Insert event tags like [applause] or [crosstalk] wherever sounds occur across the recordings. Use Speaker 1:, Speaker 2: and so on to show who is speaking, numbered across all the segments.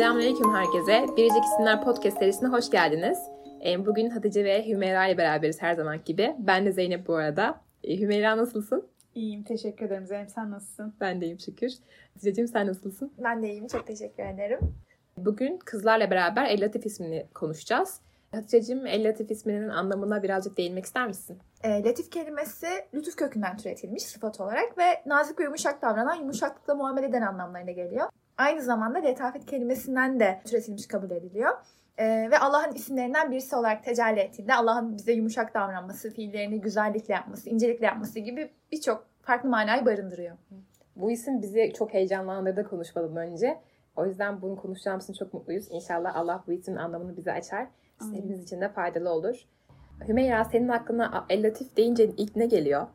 Speaker 1: Selamünaleyküm herkese. Biricik İsimler Podcast serisine hoş geldiniz. Ee, bugün Hatice ve Hümeyra ile beraberiz her zaman gibi. Ben de Zeynep bu arada. Ee, Hümeyra nasılsın?
Speaker 2: İyiyim, teşekkür ederim Zeynep. Sen nasılsın?
Speaker 1: Ben de iyiyim şükür. Haticeciğim sen nasılsın?
Speaker 3: Ben de iyiyim, çok teşekkür ederim.
Speaker 1: Bugün kızlarla beraber El Latif ismini konuşacağız. Haticeciğim El Latif isminin anlamına birazcık değinmek ister misin?
Speaker 3: E, latif kelimesi lütuf kökünden türetilmiş sıfat olarak ve nazik ve yumuşak davranan, yumuşaklıkla muamele eden anlamlarına geliyor. Aynı zamanda letafet kelimesinden de türetilmiş kabul ediliyor. E, ve Allah'ın isimlerinden birisi olarak tecelli ettiğinde Allah'ın bize yumuşak davranması, fiillerini güzellikle yapması, incelikle yapması gibi birçok farklı manayı barındırıyor.
Speaker 1: Bu isim bizi çok heyecanlandırdı konuşmadan önce. O yüzden bunu konuşacağımız için çok mutluyuz. İnşallah Allah bu ismin anlamını bize açar. Hepimiz için de faydalı olur. Hümeyra senin aklına El Latif deyince ilk ne geliyor?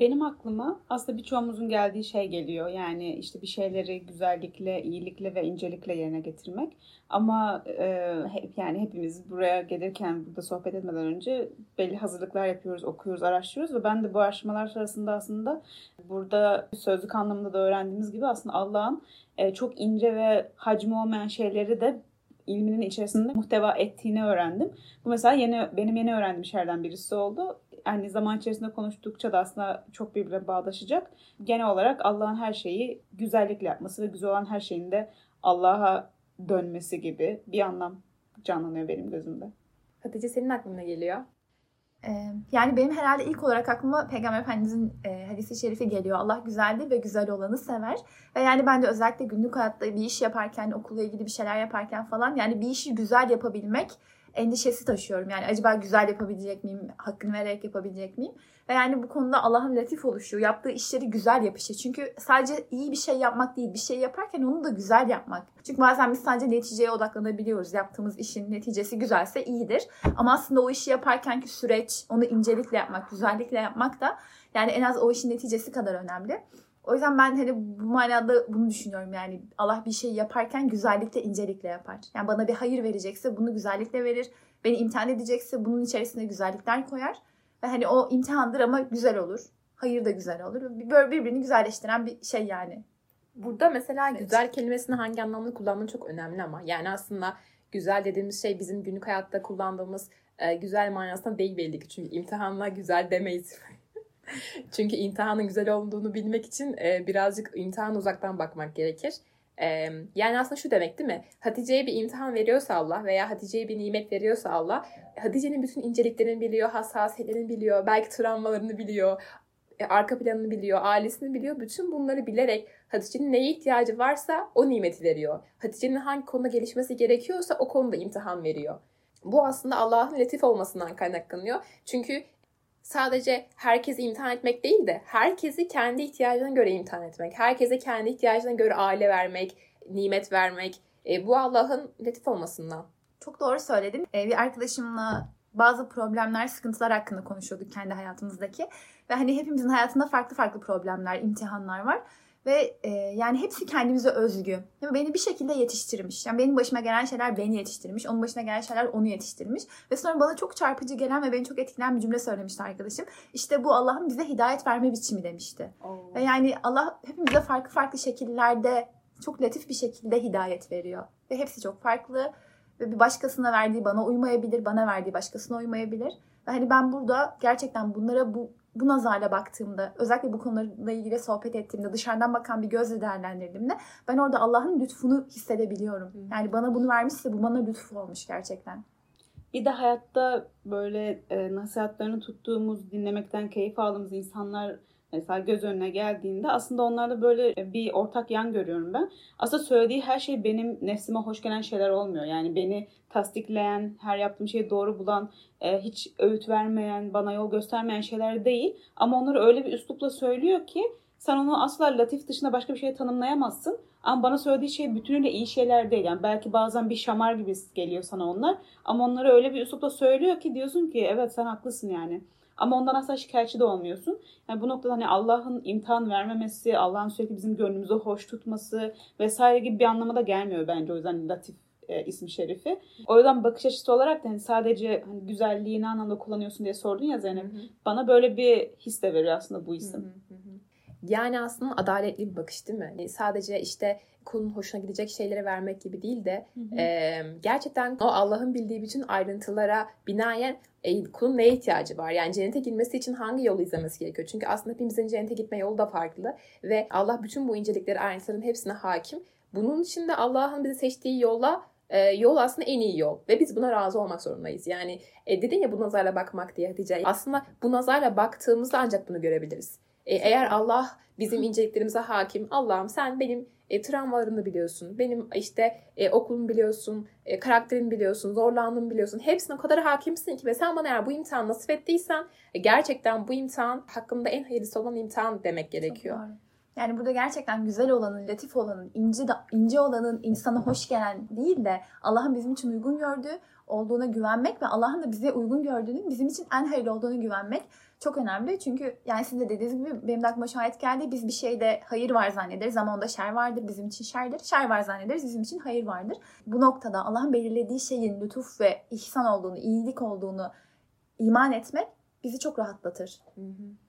Speaker 2: Benim aklıma aslında birçoğumuzun geldiği şey geliyor. Yani işte bir şeyleri güzellikle, iyilikle ve incelikle yerine getirmek. Ama e, hep yani hepimiz buraya gelirken, burada sohbet etmeden önce belli hazırlıklar yapıyoruz, okuyoruz, araştırıyoruz ve ben de bu araştırmalar sırasında aslında burada sözlük anlamında da öğrendiğimiz gibi aslında Allah'ın e, çok ince ve hacmi olmayan şeyleri de ilminin içerisinde muhteva ettiğini öğrendim. Bu mesela yeni benim yeni öğrendiğim şeylerden birisi oldu. Yani zaman içerisinde konuştukça da aslında çok birbirine bağdaşacak. Genel olarak Allah'ın her şeyi güzellikle yapması ve güzel olan her şeyin de Allah'a dönmesi gibi bir anlam canlanıyor benim gözümde.
Speaker 1: Hatice senin aklına geliyor?
Speaker 3: E, yani benim herhalde ilk olarak aklıma Peygamber Efendimizin e, hadisi şerifi geliyor. Allah güzeldir ve güzel olanı sever. Ve yani ben de özellikle günlük hayatta bir iş yaparken, okulla ilgili bir şeyler yaparken falan yani bir işi güzel yapabilmek endişesi taşıyorum. Yani acaba güzel yapabilecek miyim? Hakkını vererek yapabilecek miyim? Ve yani bu konuda Allah'ın latif oluşu, yaptığı işleri güzel yapışı. Çünkü sadece iyi bir şey yapmak değil, bir şey yaparken onu da güzel yapmak. Çünkü bazen biz sadece neticeye odaklanabiliyoruz. Yaptığımız işin neticesi güzelse iyidir. Ama aslında o işi yaparkenki süreç, onu incelikle yapmak, güzellikle yapmak da yani en az o işin neticesi kadar önemli. O yüzden ben hani bu manada bunu düşünüyorum yani Allah bir şey yaparken güzellikle incelikle yapar. Yani bana bir hayır verecekse bunu güzellikle verir. Beni imtihan edecekse bunun içerisine güzellikler koyar. Ve hani o imtihandır ama güzel olur. Hayır da güzel olur. Böyle birbirini güzelleştiren bir şey yani.
Speaker 1: Burada mesela
Speaker 3: Evet.
Speaker 1: güzel kelimesini hangi anlamda kullandığın çok önemli ama yani aslında güzel dediğimiz şey bizim günlük hayatta kullandığımız e, güzel manasında değil belli ki. Çünkü imtihanla güzel demeyiz. [laughs] [laughs] Çünkü imtihanın güzel olduğunu bilmek için e, birazcık imtihan uzaktan bakmak gerekir. E, yani aslında şu demek değil mi? Hatice'ye bir imtihan veriyorsa Allah veya Hatice'ye bir nimet veriyorsa Allah, Hatice'nin bütün inceliklerini biliyor, hassasiyetlerini biliyor, belki travmalarını biliyor, e, arka planını biliyor, ailesini biliyor. Bütün bunları bilerek Hatice'nin neye ihtiyacı varsa o nimeti veriyor. Hatice'nin hangi konuda gelişmesi gerekiyorsa o konuda imtihan veriyor. Bu aslında Allah'ın latif olmasından kaynaklanıyor. Çünkü sadece herkesi imtihan etmek değil de herkesi kendi ihtiyacına göre imtihan etmek. Herkese kendi ihtiyacına göre aile vermek, nimet vermek. E, bu Allah'ın latif olmasından.
Speaker 3: Çok doğru söyledin. Ee, bir arkadaşımla bazı problemler, sıkıntılar hakkında konuşuyorduk kendi hayatımızdaki. Ve hani hepimizin hayatında farklı farklı problemler, imtihanlar var. Ve e, yani hepsi kendimize özgü. Yani beni bir şekilde yetiştirmiş. Yani benim başıma gelen şeyler beni yetiştirmiş. Onun başına gelen şeyler onu yetiştirmiş. Ve sonra bana çok çarpıcı gelen ve beni çok etkileyen bir cümle söylemişti arkadaşım. İşte bu Allah'ın bize hidayet verme biçimi demişti. Ve yani Allah hepimize farklı farklı şekillerde çok latif bir şekilde hidayet veriyor. Ve hepsi çok farklı. Ve bir başkasına verdiği bana uymayabilir, bana verdiği başkasına uymayabilir. Ve hani ben burada gerçekten bunlara bu bu nazarla baktığımda, özellikle bu konularla ilgili sohbet ettiğimde, dışarıdan bakan bir gözle değerlendirdiğimde ben orada Allah'ın lütfunu hissedebiliyorum. Yani bana bunu vermişse bu bana lütfu olmuş gerçekten.
Speaker 2: Bir de hayatta böyle e, nasihatlerini tuttuğumuz, dinlemekten keyif aldığımız insanlar mesela göz önüne geldiğinde aslında onlarda böyle bir ortak yan görüyorum ben. Aslında söylediği her şey benim nefsime hoş gelen şeyler olmuyor. Yani beni tasdikleyen, her yaptığım şeyi doğru bulan, e, hiç öğüt vermeyen, bana yol göstermeyen şeyler değil. Ama onları öyle bir üslupla söylüyor ki sen onu asla latif dışında başka bir şeye tanımlayamazsın. Ama bana söylediği şey bütünüyle iyi şeyler değil. Yani belki bazen bir şamar gibi geliyor sana onlar. Ama onları öyle bir üslupla söylüyor ki diyorsun ki evet sen haklısın yani. Ama ondan asla şikayetçi de olmuyorsun. Yani bu noktada hani Allah'ın imtihan vermemesi, Allah'ın sürekli bizim gönlümüzü hoş tutması vesaire gibi bir anlama da gelmiyor bence o yüzden latif e, ismi şerifi. O yüzden bakış açısı olarak da hani sadece hani güzelliği ne anlamda kullanıyorsun diye sordun ya Zeynep. Bana böyle bir his de veriyor aslında bu isim.
Speaker 1: Hı hı hı. Yani aslında adaletli bir bakış değil mi? Yani sadece işte kulun hoşuna gidecek şeylere vermek gibi değil de e, gerçekten o Allah'ın bildiği bütün ayrıntılara binaen e, kulun neye ihtiyacı var? Yani cennete girmesi için hangi yolu izlemesi gerekiyor? Çünkü aslında hepimizin cennete gitme yolu da farklı ve Allah bütün bu incelikleri, ayrıntıların hepsine hakim. Bunun için de Allah'ın bizi seçtiği yolla e, yol aslında en iyi yol ve biz buna razı olmak zorundayız. Yani e, dedin ya bu nazarla bakmak diye Hatice. Aslında bu nazarla baktığımızda ancak bunu görebiliriz. E, eğer Allah bizim inceliklerimize hakim, Allah'ım sen benim e, travmalarımı biliyorsun, benim işte e, okulumu biliyorsun, e, karakterimi biliyorsun, zorlandığımı biliyorsun. Hepsine o kadar hakimsin ki ve sen bana eğer bu imtihan nasip ettiysen e, gerçekten bu imtihan hakkında en hayırlısı olan imtihan demek gerekiyor.
Speaker 3: Yani burada gerçekten güzel olanın, latif olanın, ince, da, ince olanın insana hoş gelen değil de Allah'ın bizim için uygun gördüğü olduğuna güvenmek ve Allah'ın da bize uygun gördüğünün bizim için en hayırlı olduğunu güvenmek çok önemli. Çünkü yani sizin de dediğiniz gibi benim de aklıma şahit geldi. Biz bir şeyde hayır var zannederiz ama onda şer vardır. Bizim için şerdir. Şer var zannederiz. Bizim için hayır vardır. Bu noktada Allah'ın belirlediği şeyin lütuf ve ihsan olduğunu, iyilik olduğunu iman etmek bizi çok rahatlatır.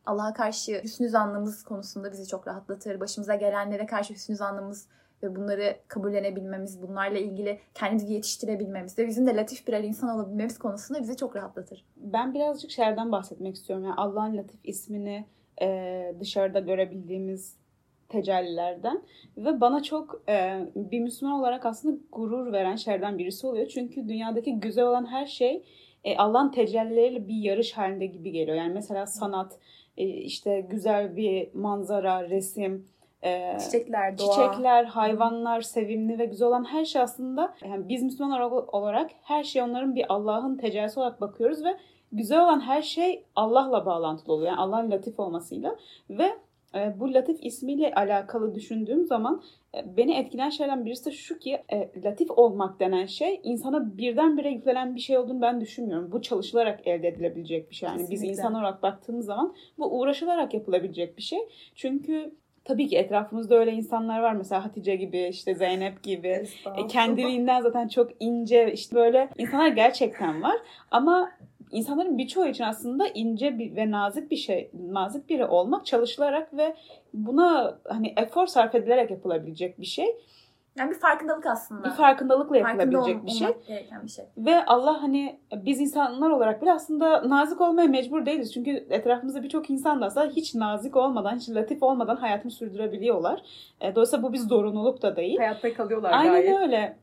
Speaker 3: Allah'a karşı hüsnü zannımız konusunda bizi çok rahatlatır. Başımıza gelenlere karşı hüsnü zannımız ve bunları kabullenebilmemiz, bunlarla ilgili kendimizi yetiştirebilmemiz ve bizim de latif birer insan olabilmemiz konusunda bizi çok rahatlatır.
Speaker 2: Ben birazcık şerden bahsetmek istiyorum. Yani Allah'ın latif ismini e, dışarıda görebildiğimiz tecellilerden ve bana çok e, bir Müslüman olarak aslında gurur veren şerden birisi oluyor. Çünkü dünyadaki güzel olan her şey e, Allah'ın tecellileriyle bir yarış halinde gibi geliyor. Yani mesela sanat, e, işte güzel bir manzara, resim,
Speaker 1: e, çiçekler, doğa.
Speaker 2: çiçekler, hayvanlar, sevimli ve güzel olan her şey aslında yani biz Müslüman olarak her şey onların bir Allah'ın tecellisi olarak bakıyoruz ve güzel olan her şey Allah'la bağlantılı oluyor. Yani Allah'ın latif olmasıyla ve e, bu Latif ismiyle alakalı düşündüğüm zaman e, beni etkilen şeylerden birisi de şu ki e, Latif olmak denen şey insana birdenbire yüklenen bir şey olduğunu ben düşünmüyorum. Bu çalışılarak elde edilebilecek bir şey. Yani Kesinlikle. biz insan olarak baktığımız zaman bu uğraşılarak yapılabilecek bir şey. Çünkü tabii ki etrafımızda öyle insanlar var. Mesela Hatice gibi, işte Zeynep gibi. E, kendiliğinden zaten çok ince, işte böyle insanlar gerçekten var. Ama insanların birçoğu için aslında ince bir ve nazik bir şey, nazik biri olmak çalışılarak ve buna hani efor sarf edilerek yapılabilecek bir şey.
Speaker 3: Yani bir farkındalık aslında.
Speaker 2: Bir farkındalıkla yapılabilecek bir, şey.
Speaker 3: gereken bir şey.
Speaker 2: Ve Allah hani biz insanlar olarak bile aslında nazik olmaya mecbur değiliz. Çünkü etrafımızda birçok insan da aslında hiç nazik olmadan, hiç latif olmadan hayatını sürdürebiliyorlar. E, dolayısıyla bu bir zorunluluk da değil.
Speaker 1: Hayatta kalıyorlar
Speaker 2: Aynen
Speaker 1: gayet.
Speaker 2: Aynen öyle.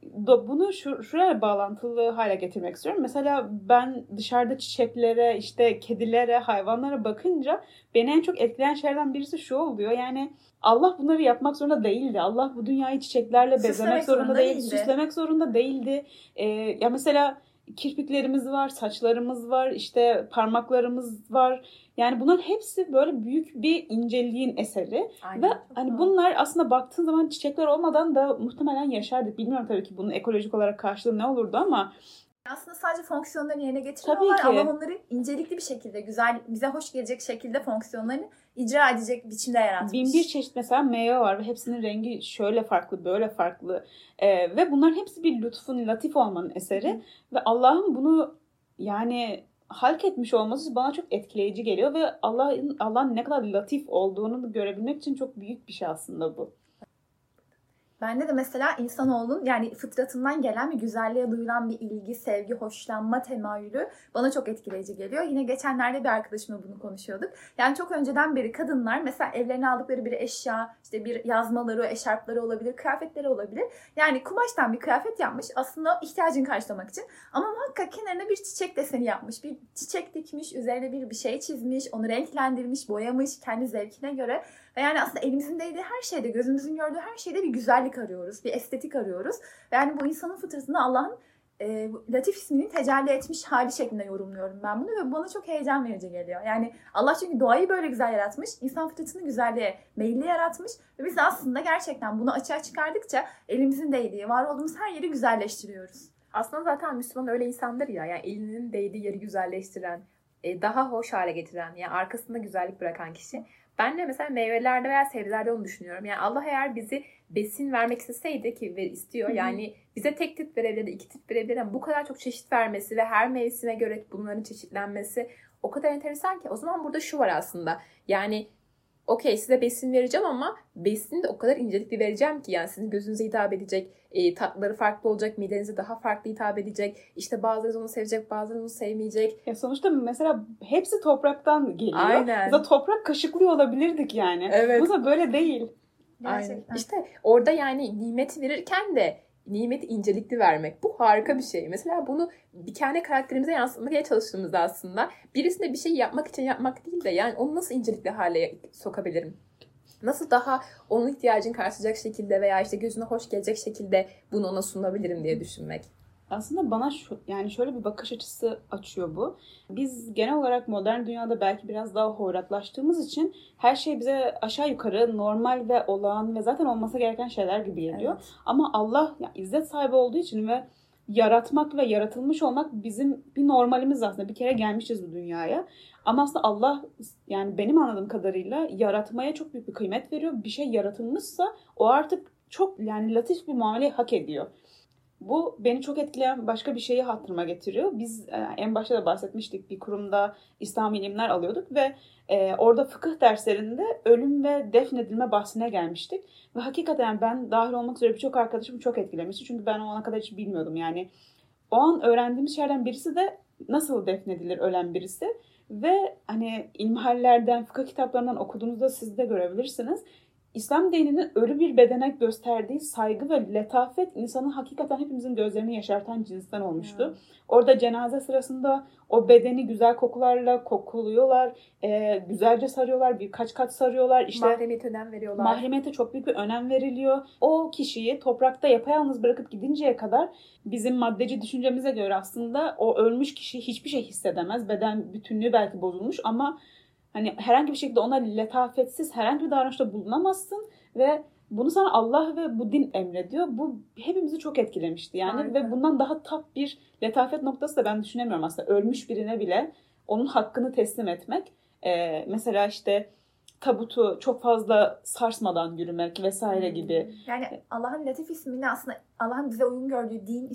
Speaker 2: Bunu şu, şuraya bağlantılı hale getirmek istiyorum. Mesela ben dışarıda çiçeklere, işte kedilere, hayvanlara bakınca beni en çok etkileyen şeylerden birisi şu oluyor. Yani Allah bunları yapmak zorunda değildi. Allah bu dünyayı çiçeklerle bezlemek süslemek zorunda, zorunda değildi. Süslemek zorunda değildi. Ee, ya mesela kirpiklerimiz var, saçlarımız var, işte parmaklarımız var. Yani bunların hepsi böyle büyük bir inceliğin eseri. Aynen. Ve hani bunlar aslında baktığın zaman çiçekler olmadan da muhtemelen yaşardık. Bilmiyorum tabii ki bunun ekolojik olarak karşılığı ne olurdu ama
Speaker 3: aslında sadece fonksiyonlarını yerine getiriyorlar ama onları incelikli bir şekilde, güzel, bize hoş gelecek şekilde fonksiyonlarını icra edecek biçimde yaratmış.
Speaker 2: Bin bir çeşit mesela meyve var ve hepsinin rengi şöyle farklı, böyle farklı. Ee, ve bunların hepsi bir lütfun, latif olmanın eseri. Hı. Ve Allah'ın bunu yani halk etmiş olması bana çok etkileyici geliyor ve Allah'ın Allah'ın ne kadar latif olduğunu görebilmek için çok büyük bir şey aslında bu.
Speaker 3: Bende de mesela insanoğlunun yani fıtratından gelen bir güzelliğe duyulan bir ilgi, sevgi, hoşlanma temayülü bana çok etkileyici geliyor. Yine geçenlerde bir arkadaşımla bunu konuşuyorduk. Yani çok önceden beri kadınlar mesela evlerine aldıkları bir eşya, işte bir yazmaları, eşarpları olabilir, kıyafetleri olabilir. Yani kumaştan bir kıyafet yapmış aslında ihtiyacını karşılamak için. Ama muhakkak kenarına bir çiçek deseni yapmış. Bir çiçek dikmiş, üzerine bir bir şey çizmiş, onu renklendirmiş, boyamış kendi zevkine göre. Ve yani aslında elimizin değdiği her şeyde, gözümüzün gördüğü her şeyde bir güzellik arıyoruz, bir estetik arıyoruz. Yani bu insanın fıtratını Allah'ın e, Latif isminin tecelli etmiş hali şeklinde yorumluyorum ben bunu ve bana çok heyecan verici geliyor. Yani Allah çünkü doğayı böyle güzel yaratmış, insan fıtratını güzelliğe meyilli yaratmış ve biz aslında gerçekten bunu açığa çıkardıkça elimizin değdiği, var olduğumuz her yeri güzelleştiriyoruz.
Speaker 1: Aslında zaten Müslüman öyle insandır ya, yani elinin değdiği yeri güzelleştiren, e, daha hoş hale getiren, yani arkasında güzellik bırakan kişi. Ben de mesela meyvelerde veya sebzelerde onu düşünüyorum. Yani Allah eğer bizi besin vermek isteseydi ki ve istiyor. Hı-hı. Yani bize tek tip verebilir, iki tip verebilir ama bu kadar çok çeşit vermesi ve her mevsime göre bunların çeşitlenmesi o kadar enteresan ki. O zaman burada şu var aslında. Yani okey size besin vereceğim ama besini de o kadar incelikli vereceğim ki yani sizin gözünüze hitap edecek. E, tatları farklı olacak. Midenize daha farklı hitap edecek. İşte bazıları onu sevecek bazıları onu sevmeyecek.
Speaker 2: Ya sonuçta mesela hepsi topraktan geliyor.
Speaker 1: Aynen.
Speaker 2: Mesela toprak kaşıklıyor olabilirdik yani.
Speaker 1: Evet.
Speaker 2: Bu da böyle değil.
Speaker 1: Aynen.
Speaker 3: Gerçekten.
Speaker 1: İşte orada yani nimeti verirken de nimeti incelikli vermek. Bu harika bir şey. Mesela bunu bir kendi karakterimize yansıtmaya çalıştığımızda aslında birisine bir şey yapmak için yapmak değil de yani onu nasıl incelikli hale sokabilirim? Nasıl daha onun ihtiyacını karşılayacak şekilde veya işte gözüne hoş gelecek şekilde bunu ona sunabilirim diye düşünmek.
Speaker 2: Aslında bana şu, yani şöyle bir bakış açısı açıyor bu. Biz genel olarak modern dünyada belki biraz daha hoyratlaştığımız için her şey bize aşağı yukarı normal ve olağan ve zaten olması gereken şeyler gibi geliyor.
Speaker 1: Evet.
Speaker 2: Ama Allah ya, izzet sahibi olduğu için ve yaratmak ve yaratılmış olmak bizim bir normalimiz aslında. Bir kere gelmişiz bu dünyaya. Ama aslında Allah yani benim anladığım kadarıyla yaratmaya çok büyük bir kıymet veriyor. Bir şey yaratılmışsa o artık çok yani latif bir muamele hak ediyor. Bu beni çok etkileyen başka bir şeyi hatırıma getiriyor. Biz e, en başta da bahsetmiştik bir kurumda İslam ilimler alıyorduk ve e, orada fıkıh derslerinde ölüm ve defnedilme bahsine gelmiştik. Ve hakikaten ben dahil olmak üzere birçok arkadaşım çok etkilemişti. Çünkü ben o ana kadar hiç bilmiyordum yani. O an öğrendiğimiz şeylerden birisi de nasıl defnedilir ölen birisi. Ve hani ilmihallerden, fıkıh kitaplarından okuduğunuzda siz de görebilirsiniz. İslam dininin ölü bir bedene gösterdiği saygı ve letafet insanın hakikaten hepimizin gözlerini yaşartan cinsten olmuştu. Orada cenaze sırasında o bedeni güzel kokularla kokuluyorlar, e, güzelce sarıyorlar, birkaç kat sarıyorlar. İşte
Speaker 1: Mahremiyete önem veriyorlar.
Speaker 2: Mahremiyete çok büyük bir önem veriliyor. O kişiyi toprakta yapayalnız bırakıp gidinceye kadar bizim maddeci düşüncemize göre aslında o ölmüş kişi hiçbir şey hissedemez. Beden bütünlüğü belki bozulmuş ama hani herhangi bir şekilde ona letafetsiz herhangi bir davranışta bulunamazsın ve bunu sana Allah ve bu din emrediyor. Bu hepimizi çok etkilemişti yani
Speaker 1: Harika.
Speaker 2: ve bundan daha tap bir letafet noktası da ben düşünemiyorum aslında. Ölmüş birine bile onun hakkını teslim etmek. Ee, mesela işte tabutu çok fazla sarsmadan yürümek vesaire gibi.
Speaker 3: Yani Allah'ın latif ismini aslında Allah'ın bize uygun gördüğü din,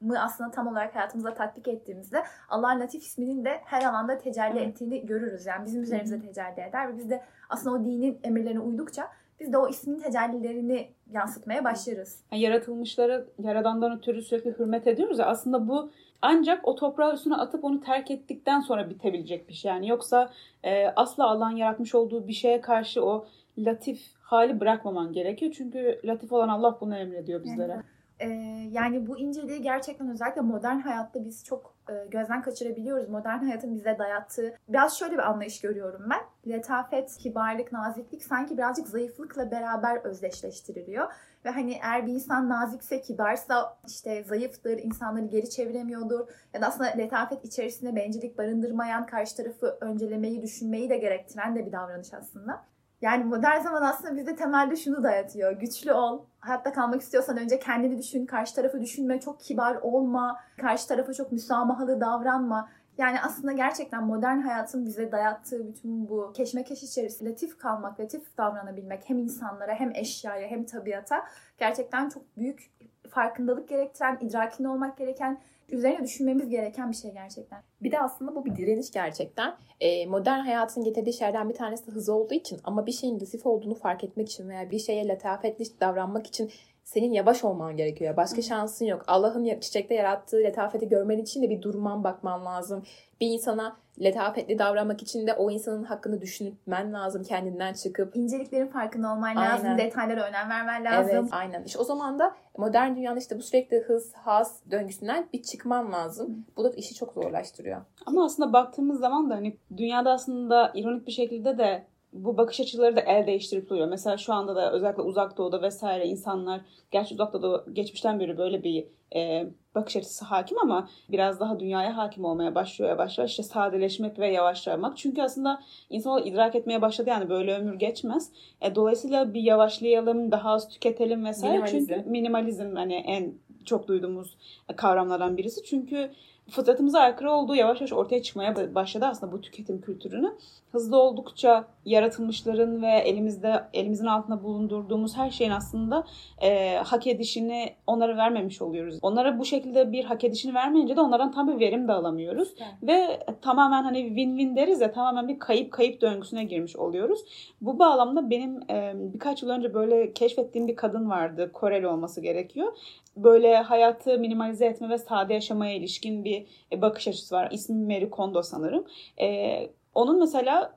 Speaker 3: İslam'ı aslında tam olarak hayatımıza tatbik ettiğimizde Allah'ın latif isminin de her alanda tecelli
Speaker 2: Evet.
Speaker 3: ettiğini görürüz. Yani bizim üzerimize tecelli eder ve biz de aslında o dinin emirlerine uydukça biz de o ismin tecellilerini yansıtmaya başlarız.
Speaker 2: Yani yaratılmışları yaradandan ötürü sürekli hürmet ediyoruz ya aslında bu ancak o toprağı üstüne atıp onu terk ettikten sonra bitebilecek bir şey. Yani yoksa e, asla Allah'ın yaratmış olduğu bir şeye karşı o latif hali bırakmaman gerekiyor. Çünkü latif olan Allah bunu emrediyor bizlere.
Speaker 3: Ee, yani bu inceliği gerçekten özellikle modern hayatta biz çok e, gözden kaçırabiliyoruz. Modern hayatın bize dayattığı biraz şöyle bir anlayış görüyorum ben. Letafet, kibarlık, naziklik sanki birazcık zayıflıkla beraber özdeşleştiriliyor. Ve hani eğer bir insan nazikse, kibarsa işte zayıftır, insanları geri çeviremiyordur. Ya da aslında letafet içerisinde bencillik barındırmayan, karşı tarafı öncelemeyi, düşünmeyi de gerektiren de bir davranış aslında. Yani modern zaman aslında bize temelde şunu dayatıyor. Güçlü ol. Hayatta kalmak istiyorsan önce kendini düşün. Karşı tarafı düşünme. Çok kibar olma. Karşı tarafa çok müsamahalı davranma. Yani aslında gerçekten modern hayatın bize dayattığı bütün bu keşmekeş içerisinde latif kalmak, latif davranabilmek hem insanlara hem eşyaya hem tabiata gerçekten çok büyük farkındalık gerektiren, idrakinde olmak gereken, üzerine düşünmemiz gereken bir şey gerçekten.
Speaker 1: Bir de aslında bu bir direniş gerçekten. Ee, modern hayatın getirdiği şeylerden bir tanesi hız olduğu için ama bir şeyin latif olduğunu fark etmek için veya bir şeye letafetli davranmak için senin yavaş olman gerekiyor. Başka şansın yok. Allah'ın çiçekte yarattığı letafeti görmen için de bir durman bakman lazım. Bir insana letafetli davranmak için de o insanın hakkını düşünmen lazım kendinden çıkıp.
Speaker 3: İnceliklerin farkında olman
Speaker 1: Aynen.
Speaker 3: lazım, detaylara önem vermen lazım.
Speaker 1: Evet, aynen. İşte o zaman da modern dünyada işte bu sürekli hız, haz döngüsünden bir çıkman lazım. Bu da işi çok zorlaştırıyor.
Speaker 2: Ama aslında baktığımız zaman da hani dünyada aslında ironik bir şekilde de bu bakış açıları da el değiştirip duruyor. Mesela şu anda da özellikle uzak doğuda vesaire insanlar gerçi uzak doğuda geçmişten beri böyle bir e, bakış açısı hakim ama biraz daha dünyaya hakim olmaya başlıyor yavaş yavaş. İşte sadeleşmek ve yavaşlamak. Çünkü aslında insanoğlu idrak etmeye başladı yani böyle ömür geçmez. E, dolayısıyla bir yavaşlayalım, daha az tüketelim vesaire.
Speaker 1: Minimalizm.
Speaker 2: Çünkü minimalizm hani en çok duyduğumuz kavramlardan birisi. Çünkü fıtratımıza aykırı olduğu yavaş yavaş ortaya çıkmaya başladı aslında bu tüketim kültürünü. Hızlı oldukça yaratılmışların ve elimizde elimizin altında bulundurduğumuz her şeyin aslında e, hak edişini onlara vermemiş oluyoruz. Onlara bu şekilde bir hak edişini vermeyince de onlardan tam bir verim de alamıyoruz. Evet. Ve tamamen hani win-win deriz ya tamamen bir kayıp kayıp döngüsüne girmiş oluyoruz. Bu bağlamda benim e, birkaç yıl önce böyle keşfettiğim bir kadın vardı. Koreli olması gerekiyor böyle hayatı minimalize etme ve sade yaşamaya ilişkin bir e, bakış açısı var. İsmi Mary Kondo sanırım. Ee, onun mesela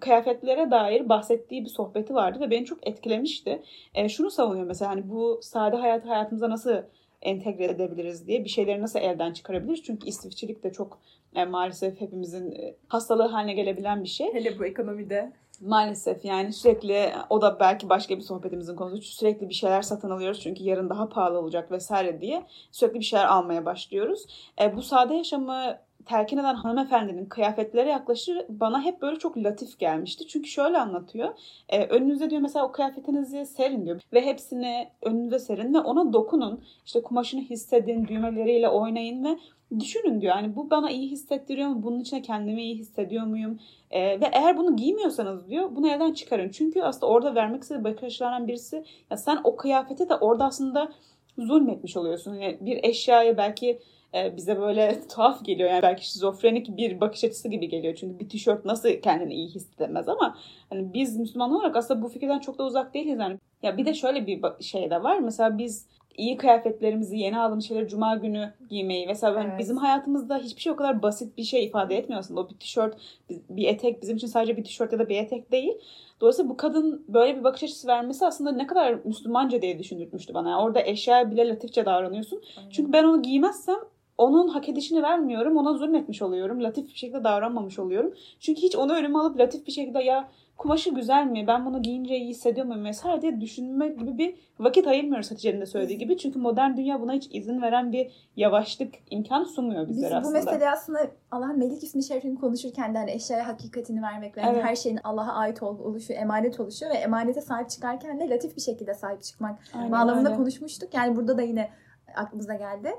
Speaker 2: kıyafetlere dair bahsettiği bir sohbeti vardı ve beni çok etkilemişti. E, şunu savunuyor mesela hani bu sade hayatı hayatımıza nasıl entegre edebiliriz diye bir şeyleri nasıl elden çıkarabiliriz? Çünkü istifçilik de çok e, maalesef hepimizin e, hastalığı haline gelebilen bir şey.
Speaker 1: Hele bu ekonomide.
Speaker 2: Maalesef yani sürekli o da belki başka bir sohbetimizin konusu sürekli bir şeyler satın alıyoruz çünkü yarın daha pahalı olacak vesaire diye sürekli bir şeyler almaya başlıyoruz. E, bu sade yaşamı telkin eden hanımefendinin kıyafetlere yaklaşır bana hep böyle çok latif gelmişti. Çünkü şöyle anlatıyor. E, önünüze diyor mesela o kıyafetinizi serin diyor. Ve hepsini önünüze serin ve ona dokunun. İşte kumaşını hissedin, düğmeleriyle oynayın ve düşünün diyor. Yani bu bana iyi hissettiriyor mu? Bunun içine kendimi iyi hissediyor muyum? E, ve eğer bunu giymiyorsanız diyor bunu elden çıkarın. Çünkü aslında orada vermek istediği bakış birisi ya sen o kıyafete de orada aslında zulmetmiş oluyorsun. Yani bir eşyaya belki bize böyle [laughs] tuhaf geliyor. Yani belki şizofrenik bir bakış açısı gibi geliyor. Çünkü bir tişört nasıl kendini iyi hissedemez ama hani biz Müslüman olarak aslında bu fikirden çok da uzak değiliz. Yani ya bir de şöyle bir şey de var. Mesela biz iyi kıyafetlerimizi, yeni aldığımız şeyleri cuma günü giymeyi. Mesela evet. bizim hayatımızda hiçbir şey o kadar basit bir şey ifade etmiyor aslında. O bir tişört, bir etek bizim için sadece bir tişört ya da bir etek değil. Dolayısıyla bu kadın böyle bir bakış açısı vermesi aslında ne kadar Müslümanca diye düşündürtmüştü bana. Yani orada eşyaya bile latifçe davranıyorsun. Aynen. Çünkü ben onu giymezsem onun hak edişini vermiyorum. Ona zulmetmiş oluyorum. Latif bir şekilde davranmamış oluyorum. Çünkü hiç onu önüme alıp latif bir şekilde ya kumaşı güzel mi? Ben bunu giyince iyi hissediyor muyum? Vesaire diye düşünme gibi bir vakit ayırmıyoruz Hatice'nin de söylediği gibi. Çünkü modern dünya buna hiç izin veren bir yavaşlık imkan sunmuyor bizlere
Speaker 3: Biz
Speaker 2: aslında.
Speaker 3: bu mesele aslında Allah'ın Melik ismi şerifini konuşurken de hani eşyaya hakikatini vermek ve evet. her şeyin Allah'a ait oluşu, emanet oluşu ve emanete sahip çıkarken de latif bir şekilde sahip çıkmak Aynen bağlamında öyle. konuşmuştuk. Yani burada da yine aklımıza geldi.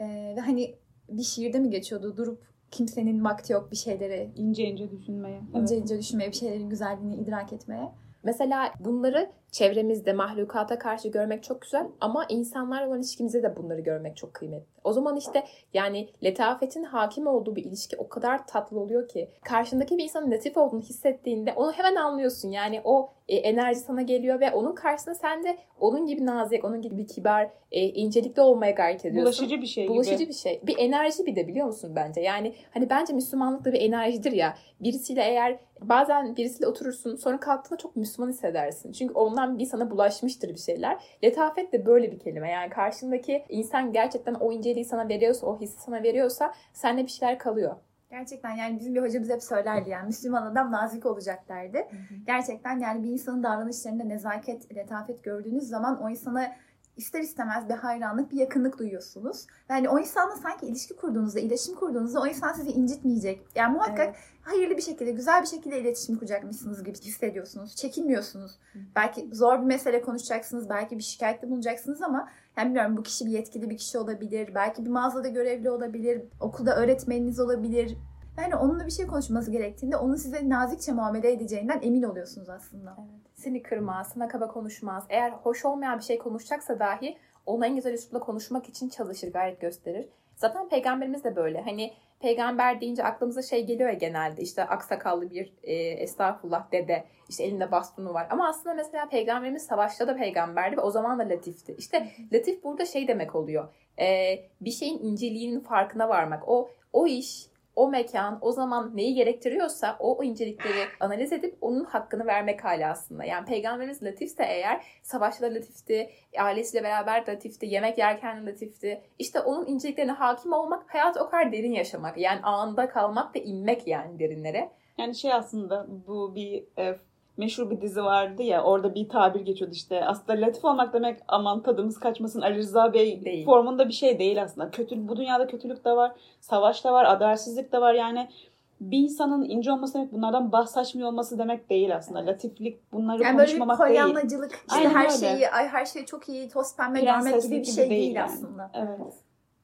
Speaker 3: Ee, ve hani bir şiirde mi geçiyordu durup kimsenin vakti yok bir şeyleri
Speaker 2: ince ince düşünmeye.
Speaker 3: ince evet. ince düşünmeye, bir şeylerin güzelliğini idrak etmeye.
Speaker 1: Mesela bunları çevremizde mahlukata karşı görmek çok güzel ama insanlarla olan ilişkimizde de bunları görmek çok kıymetli. O zaman işte yani letafetin hakim olduğu bir ilişki o kadar tatlı oluyor ki karşındaki bir insanın latif olduğunu hissettiğinde onu hemen anlıyorsun. Yani o e, enerji sana geliyor ve onun karşısında sen de onun gibi nazik, onun gibi kibar, e, incelikli olmaya gayret ediyorsun.
Speaker 2: Bulaşıcı bir şey
Speaker 1: Bulaşıcı
Speaker 2: gibi.
Speaker 1: bir şey. Bir enerji bir de biliyor musun bence? Yani hani bence Müslümanlık da bir enerjidir ya. Birisiyle eğer bazen birisiyle oturursun sonra kalktığında çok Müslüman hissedersin. Çünkü ondan bir sana bulaşmıştır bir şeyler. Letafet de böyle bir kelime. Yani karşındaki insan gerçekten o inceliği sana veriyorsa, o hissi sana veriyorsa sende bir şeyler kalıyor.
Speaker 3: Gerçekten yani bizim bir hocamız hep söylerdi yani Müslüman adam nazik olacak derdi. Hı hı. Gerçekten yani bir insanın davranışlarında nezaket, letafet gördüğünüz zaman o insana ister istemez bir hayranlık, bir yakınlık duyuyorsunuz. Yani o insanla sanki ilişki kurduğunuzda, iletişim kurduğunuzda o insan sizi incitmeyecek. Yani muhakkak evet. hayırlı bir şekilde, güzel bir şekilde iletişim kuracakmışsınız gibi hissediyorsunuz. Çekinmiyorsunuz. Hı. Belki zor bir mesele konuşacaksınız, belki bir şikayette bulunacaksınız ama yani bilmiyorum bu kişi bir yetkili bir kişi olabilir. Belki bir mağazada görevli olabilir. Okulda öğretmeniniz olabilir. Yani onunla bir şey konuşması gerektiğinde onun size nazikçe muamele edeceğinden emin oluyorsunuz aslında.
Speaker 1: Evet. Seni kırmaz, sana kaba konuşmaz. Eğer hoş olmayan bir şey konuşacaksa dahi onu en güzel üslupla konuşmak için çalışır, gayret gösterir. Zaten peygamberimiz de böyle. Hani peygamber deyince aklımıza şey geliyor ya genelde işte aksakallı bir e, estağfurullah dede işte elinde bastonu var. Ama aslında mesela peygamberimiz savaşta da peygamberdi ve o zaman da latifti. İşte [laughs] latif burada şey demek oluyor. E, bir şeyin inceliğinin farkına varmak. O o iş o mekan o zaman neyi gerektiriyorsa o, incelikleri analiz edip onun hakkını vermek hali aslında. Yani peygamberimiz latifse eğer savaşta latifti, ailesiyle beraber latifti, yemek yerken latifti. İşte onun inceliklerine hakim olmak, hayat o kadar derin yaşamak. Yani anında kalmak ve inmek yani derinlere.
Speaker 2: Yani şey aslında bu bir e, meşhur bir dizi vardı ya orada bir tabir geçiyordu işte. Aslında latif olmak demek aman tadımız kaçmasın Ali Rıza Bey değil. formunda bir şey değil aslında. Kötü, bu dünyada kötülük de var, savaş da var, adaletsizlik de var. Yani bir insanın ince olması demek bunlardan bahsaçmıyor olması demek değil aslında. Latiflik bunları yani konuşmamak değil.
Speaker 3: Böyle bir polyanlacılık işte Aynen her öyle. şeyi ay her şey çok iyi toz pembe görmek gibi bir şey değil, değil yani. aslında.
Speaker 2: Evet.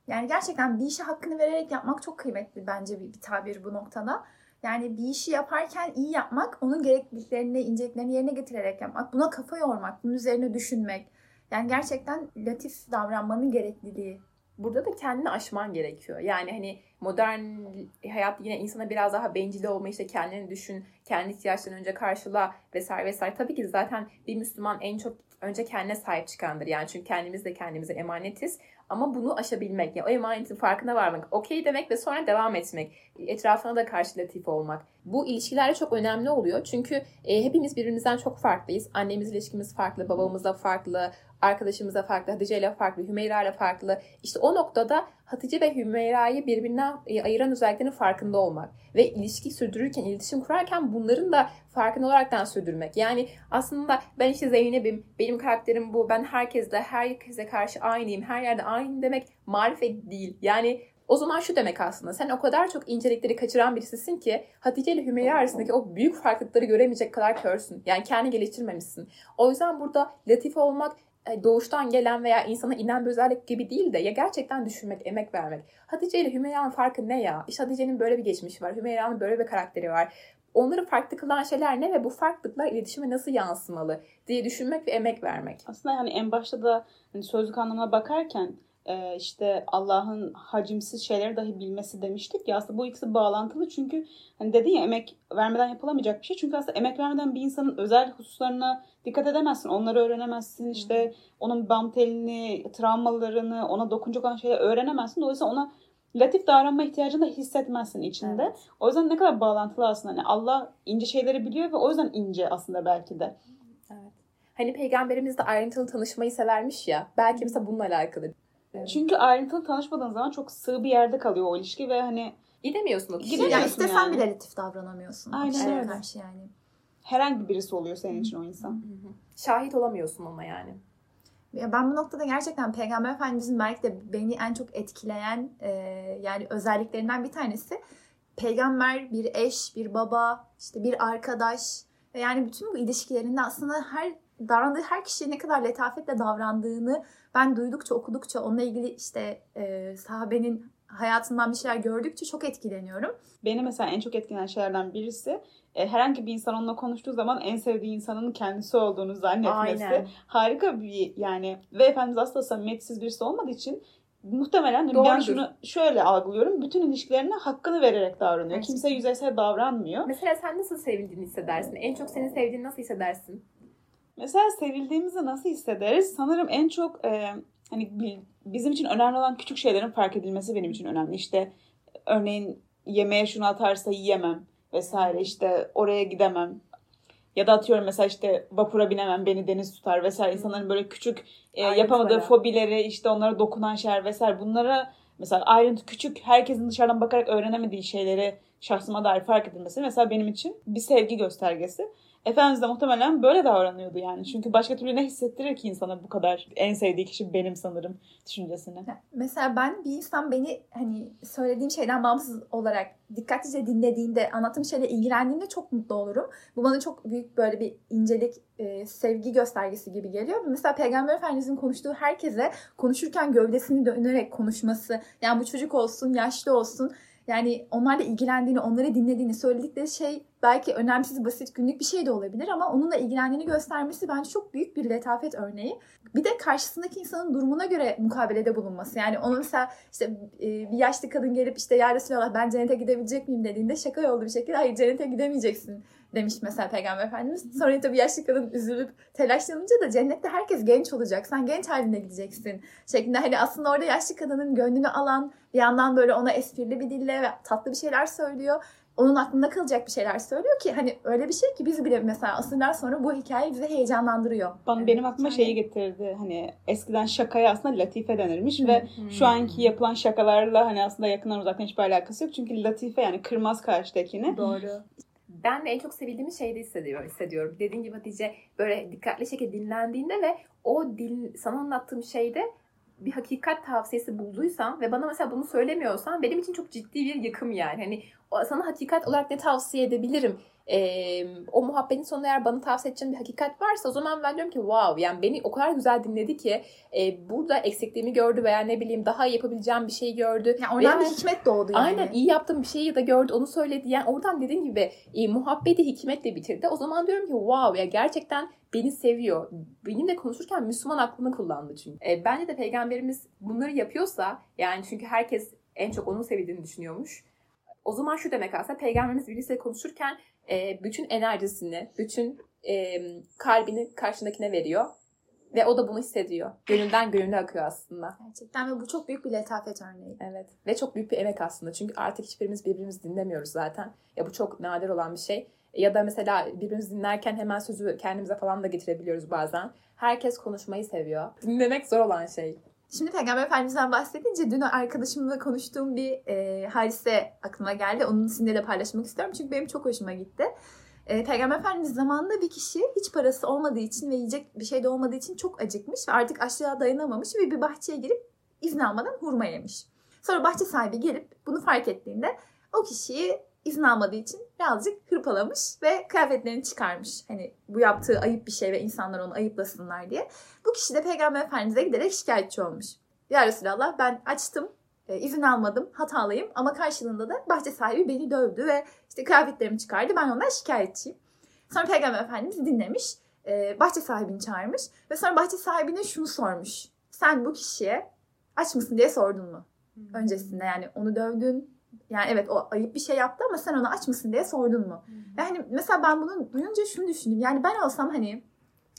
Speaker 3: Yani gerçekten bir işe hakkını vererek yapmak çok kıymetli bence bir, bir tabir bu noktada. Yani bir işi yaparken iyi yapmak, onun gerekliliklerini, inceliklerini yerine getirerek yapmak, buna kafa yormak, bunun üzerine düşünmek. Yani gerçekten latif davranmanın gerekliliği.
Speaker 1: Burada da kendini aşman gerekiyor. Yani hani modern hayat yine insana biraz daha bencil olma işte kendini düşün, kendi ihtiyaçlarını önce karşıla vesaire vesaire. Tabii ki zaten bir Müslüman en çok önce kendine sahip çıkandır. Yani çünkü kendimiz de kendimize emanetiz. Ama bunu aşabilmek, yani o emanetin farkına varmak, okey demek ve sonra devam etmek, etrafına da karşı latif olmak. Bu ilişkilerde çok önemli oluyor. Çünkü e, hepimiz birbirimizden çok farklıyız. Annemiz ilişkimiz farklı, babamızla farklı, arkadaşımıza farklı, Hatice ile farklı, Hümeyra ile farklı. İşte o noktada Hatice ve Hümeyra'yı birbirinden e, ayıran özelliklerinin farkında olmak ve ilişki sürdürürken, iletişim kurarken bunların da farkında olaraktan sürdürmek. Yani aslında ben işte Zeynep'im, benim karakterim bu, ben herkesle, herkese karşı aynıyım, her yerde aynıyım demek marifet değil. Yani o zaman şu demek aslında sen o kadar çok incelikleri kaçıran birisisin ki Hatice ile Hümeyra arasındaki o büyük farklılıkları göremeyecek kadar körsün. Yani kendi geliştirmemişsin. O yüzden burada latif olmak e, doğuştan gelen veya insana inen bir özellik gibi değil de ya gerçekten düşünmek, emek vermek. Hatice ile Hümeyra'nın farkı ne ya? İşte Hatice'nin böyle bir geçmişi var, Hümeyra'nın böyle bir karakteri var. Onları farklı kılan şeyler ne ve bu farklılıklar iletişime nasıl yansımalı diye düşünmek ve emek vermek.
Speaker 2: Aslında yani en başta da hani sözlük anlamına bakarken e, işte Allah'ın hacimsiz şeyleri dahi bilmesi demiştik ya aslında bu ikisi bağlantılı çünkü hani dedin ya emek vermeden yapılamayacak bir şey çünkü aslında emek vermeden bir insanın özel hususlarına dikkat edemezsin onları öğrenemezsin işte onun bam telini travmalarını ona dokunacak olan şeyleri öğrenemezsin dolayısıyla ona latif davranma ihtiyacını da hissetmezsin içinde. Evet. O yüzden ne kadar bağlantılı aslında. Hani Allah ince şeyleri biliyor ve o yüzden ince aslında belki de.
Speaker 1: Evet. Hani peygamberimiz de ayrıntılı tanışmayı severmiş ya. Belki mesela bununla alakalı.
Speaker 2: Çünkü ayrıntılı tanışmadığın zaman çok sığ bir yerde kalıyor o ilişki ve hani
Speaker 1: gidemiyorsun o
Speaker 3: kişiye. Yani istesen yani. bile latif davranamıyorsun.
Speaker 2: Aynen öyle. Karşı yani. Herhangi birisi oluyor senin için o insan.
Speaker 1: Şahit olamıyorsun ona yani.
Speaker 3: Ya ben bu noktada gerçekten Peygamber Efendimizin belki de beni en çok etkileyen e, yani özelliklerinden bir tanesi peygamber bir eş, bir baba, işte bir arkadaş ve yani bütün bu ilişkilerinde aslında her davrandığı her kişiye ne kadar letafetle davrandığını ben duydukça, okudukça, onunla ilgili işte e, sahabenin hayatından bir şeyler gördükçe çok etkileniyorum.
Speaker 2: Beni mesela en çok etkileyen şeylerden birisi e, herhangi bir insan onunla konuştuğu zaman en sevdiği insanın kendisi olduğunu zannetmesi. Aynen. Harika bir yani ve Efendimiz asla samimiyetsiz birisi olmadığı için muhtemelen Doğrudur. ben şunu şöyle algılıyorum. Bütün ilişkilerine hakkını vererek davranıyor. Kimse yüzeysel davranmıyor.
Speaker 1: Mesela sen nasıl sevildiğini hissedersin? En çok seni sevdiğini nasıl hissedersin?
Speaker 2: Mesela sevildiğimizi nasıl hissederiz? Sanırım en çok e, hani bizim için önemli olan küçük şeylerin fark edilmesi benim için önemli. İşte örneğin yemeğe şunu atarsa yiyemem vesaire işte oraya gidemem. Ya da atıyorum mesela işte vapura binemem beni deniz tutar vesaire. İnsanların böyle küçük e, yapamadığı fobileri işte onlara dokunan şeyler vesaire bunlara mesela ayrıntı küçük herkesin dışarıdan bakarak öğrenemediği şeyleri şahsıma dair fark edilmesi mesela benim için bir sevgi göstergesi. Efendimiz de muhtemelen böyle davranıyordu yani. Çünkü başka türlü ne hissettirir ki insana bu kadar en sevdiği kişi benim sanırım düşüncesini.
Speaker 3: Mesela ben bir insan beni hani söylediğim şeyden bağımsız olarak dikkatlice dinlediğinde, anlattığım şeyle ilgilendiğinde çok mutlu olurum. Bu bana çok büyük böyle bir incelik, e, sevgi göstergesi gibi geliyor. Mesela Peygamber Efendimiz'in konuştuğu herkese konuşurken gövdesini dönerek konuşması. Yani bu çocuk olsun, yaşlı olsun yani onlarla ilgilendiğini, onları dinlediğini, söyledikleri şey belki önemsiz, basit, günlük bir şey de olabilir ama onunla ilgilendiğini göstermesi bence çok büyük bir letafet örneği. Bir de karşısındaki insanın durumuna göre mukabelede bulunması. Yani onu mesela işte e, bir yaşlı kadın gelip işte ya Resulallah ben cennete gidebilecek miyim dediğinde şaka yollu bir şekilde hayır cennete gidemeyeceksin demiş mesela Peygamber Efendimiz. Sonra tabii yaşlı kadın üzülüp telaşlanınca da cennette herkes genç olacak. Sen genç haline gideceksin. Şeklinde hani aslında orada yaşlı kadının gönlünü alan bir yandan böyle ona esprili bir dille ve tatlı bir şeyler söylüyor onun aklında kalacak bir şeyler söylüyor ki hani öyle bir şey ki biz bile mesela asırlar sonra bu hikaye bizi heyecanlandırıyor.
Speaker 2: Bana benim aklıma şeyi getirdi. Hani eskiden şakaya aslında latife denirmiş ve şu anki yapılan şakalarla hani aslında yakından uzaktan hiçbir alakası yok. Çünkü latife yani kırmaz karşıdakini.
Speaker 1: Doğru. Ben de en çok sevildiğimi şeyde hissediyorum. hissediyorum. Dediğin gibi Hatice böyle dikkatli şekilde dinlendiğinde ve o dil, sana anlattığım şeyde bir hakikat tavsiyesi bulduysam ve bana mesela bunu söylemiyorsan benim için çok ciddi bir yıkım yani. Hani sana hakikat olarak ne tavsiye edebilirim? E, o muhabbetin sonunda eğer bana tavsiye edeceğin bir hakikat varsa o zaman ben diyorum ki wow yani beni o kadar güzel dinledi ki e, burada eksikliğimi gördü veya ne bileyim daha iyi yapabileceğim bir şey gördü.
Speaker 3: Yani oradan
Speaker 1: Veya-
Speaker 3: bir hikmet doğdu yani.
Speaker 1: Aynen iyi yaptığım bir şeyi ya da gördü onu söyledi. Yani oradan dediğin gibi e, muhabbeti hikmetle bitirdi. O zaman diyorum ki wow ya gerçekten beni seviyor. Benimle konuşurken Müslüman aklını kullandı çünkü. E, bence de peygamberimiz bunları yapıyorsa yani çünkü herkes en çok onun sevildiğini düşünüyormuş. O zaman şu demek aslında peygamberimiz birisiyle konuşurken e, bütün enerjisini, bütün e, kalbini karşındakine veriyor. Ve o da bunu hissediyor. Gönülden gönüle akıyor aslında.
Speaker 3: Gerçekten ve bu çok büyük bir letafet örneği.
Speaker 1: Evet. Ve çok büyük bir emek aslında. Çünkü artık hiçbirimiz birbirimizi dinlemiyoruz zaten. Ya bu çok nadir olan bir şey. Ya da mesela birbirimizi dinlerken hemen sözü kendimize falan da getirebiliyoruz bazen. Herkes konuşmayı seviyor. Dinlemek zor olan şey.
Speaker 3: Şimdi Peygamber Efendimiz'den bahsedince dün arkadaşımla konuştuğum bir e, hadise aklıma geldi. Onun sizinle paylaşmak istiyorum çünkü benim çok hoşuma gitti. E, Peygamber Efendimiz zamanında bir kişi hiç parası olmadığı için ve yiyecek bir şey de olmadığı için çok acıkmış ve artık açlığa dayanamamış ve bir bahçeye girip izin almadan hurma yemiş. Sonra bahçe sahibi gelip bunu fark ettiğinde o kişiyi izin almadığı için birazcık hırpalamış ve kıyafetlerini çıkarmış. Hani bu yaptığı ayıp bir şey ve insanlar onu ayıplasınlar diye. Bu kişi de Peygamber Efendimiz'e giderek şikayetçi olmuş. Ya Resulallah ben açtım, e, izin almadım, hatalıyım ama karşılığında da bahçe sahibi beni dövdü ve işte kıyafetlerimi çıkardı. Ben ondan şikayetçiyim. Sonra Peygamber Efendimiz dinlemiş, e, bahçe sahibini çağırmış ve sonra bahçe sahibine şunu sormuş. Sen bu kişiye aç mısın diye sordun mu? Öncesinde yani onu dövdün. Yani evet o ayıp bir şey yaptı ama sen ona aç mısın diye sordun mu? Yani mesela ben bunu duyunca şunu düşündüm. Yani ben olsam hani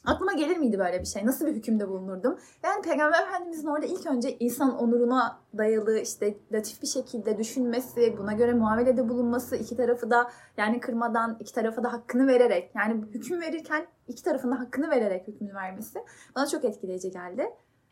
Speaker 3: aklıma gelir miydi böyle bir şey? Nasıl bir hükümde bulunurdum? Yani Peygamber Efendimizin orada ilk önce insan onuruna dayalı işte latif bir şekilde düşünmesi, buna göre muamelede bulunması, iki tarafı da yani kırmadan iki tarafa da hakkını vererek yani hüküm verirken iki tarafın da hakkını vererek hükmünü vermesi bana çok etkileyici geldi.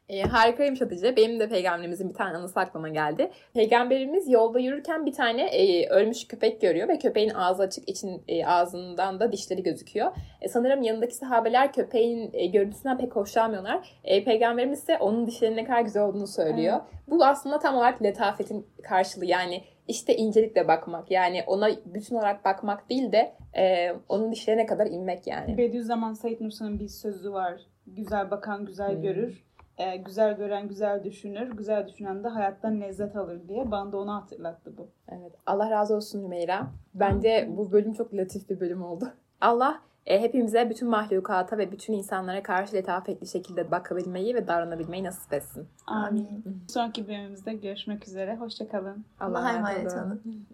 Speaker 1: E, harikaymış Hatice. Benim de peygamberimizin bir tane anısı aklıma geldi. Peygamberimiz yolda yürürken bir tane e, ölmüş köpek görüyor ve köpeğin ağzı açık, için e, ağzından da dişleri gözüküyor. E, sanırım yanındaki sahabeler köpeğin e, görüntüsünden pek hoşlanmıyorlar. E, Peygamberimiz ise onun dişlerinin ne kadar güzel olduğunu söylüyor. Bu aslında tam olarak letafetin karşılığı. Yani işte incelikle bakmak. Yani ona bütün olarak bakmak değil de e, onun dişlerine kadar inmek yani.
Speaker 2: Bediüzzaman Said Nursi'nin bir sözü var. Güzel bakan güzel
Speaker 1: Hmm.
Speaker 2: görür. Ee, güzel gören güzel düşünür. Güzel düşünen de hayattan lezzet alır diye. Bana da onu hatırlattı bu.
Speaker 1: Evet. Allah razı olsun Hümeyra. Bence bu bölüm çok latif bir bölüm oldu. [laughs] Allah e, hepimize, bütün mahlukata ve bütün insanlara karşı letafetli şekilde bakabilmeyi ve davranabilmeyi nasip etsin.
Speaker 2: Amin. Sonraki bölümümüzde görüşmek üzere. Hoşçakalın.
Speaker 3: Allah'a emanet olun. [laughs]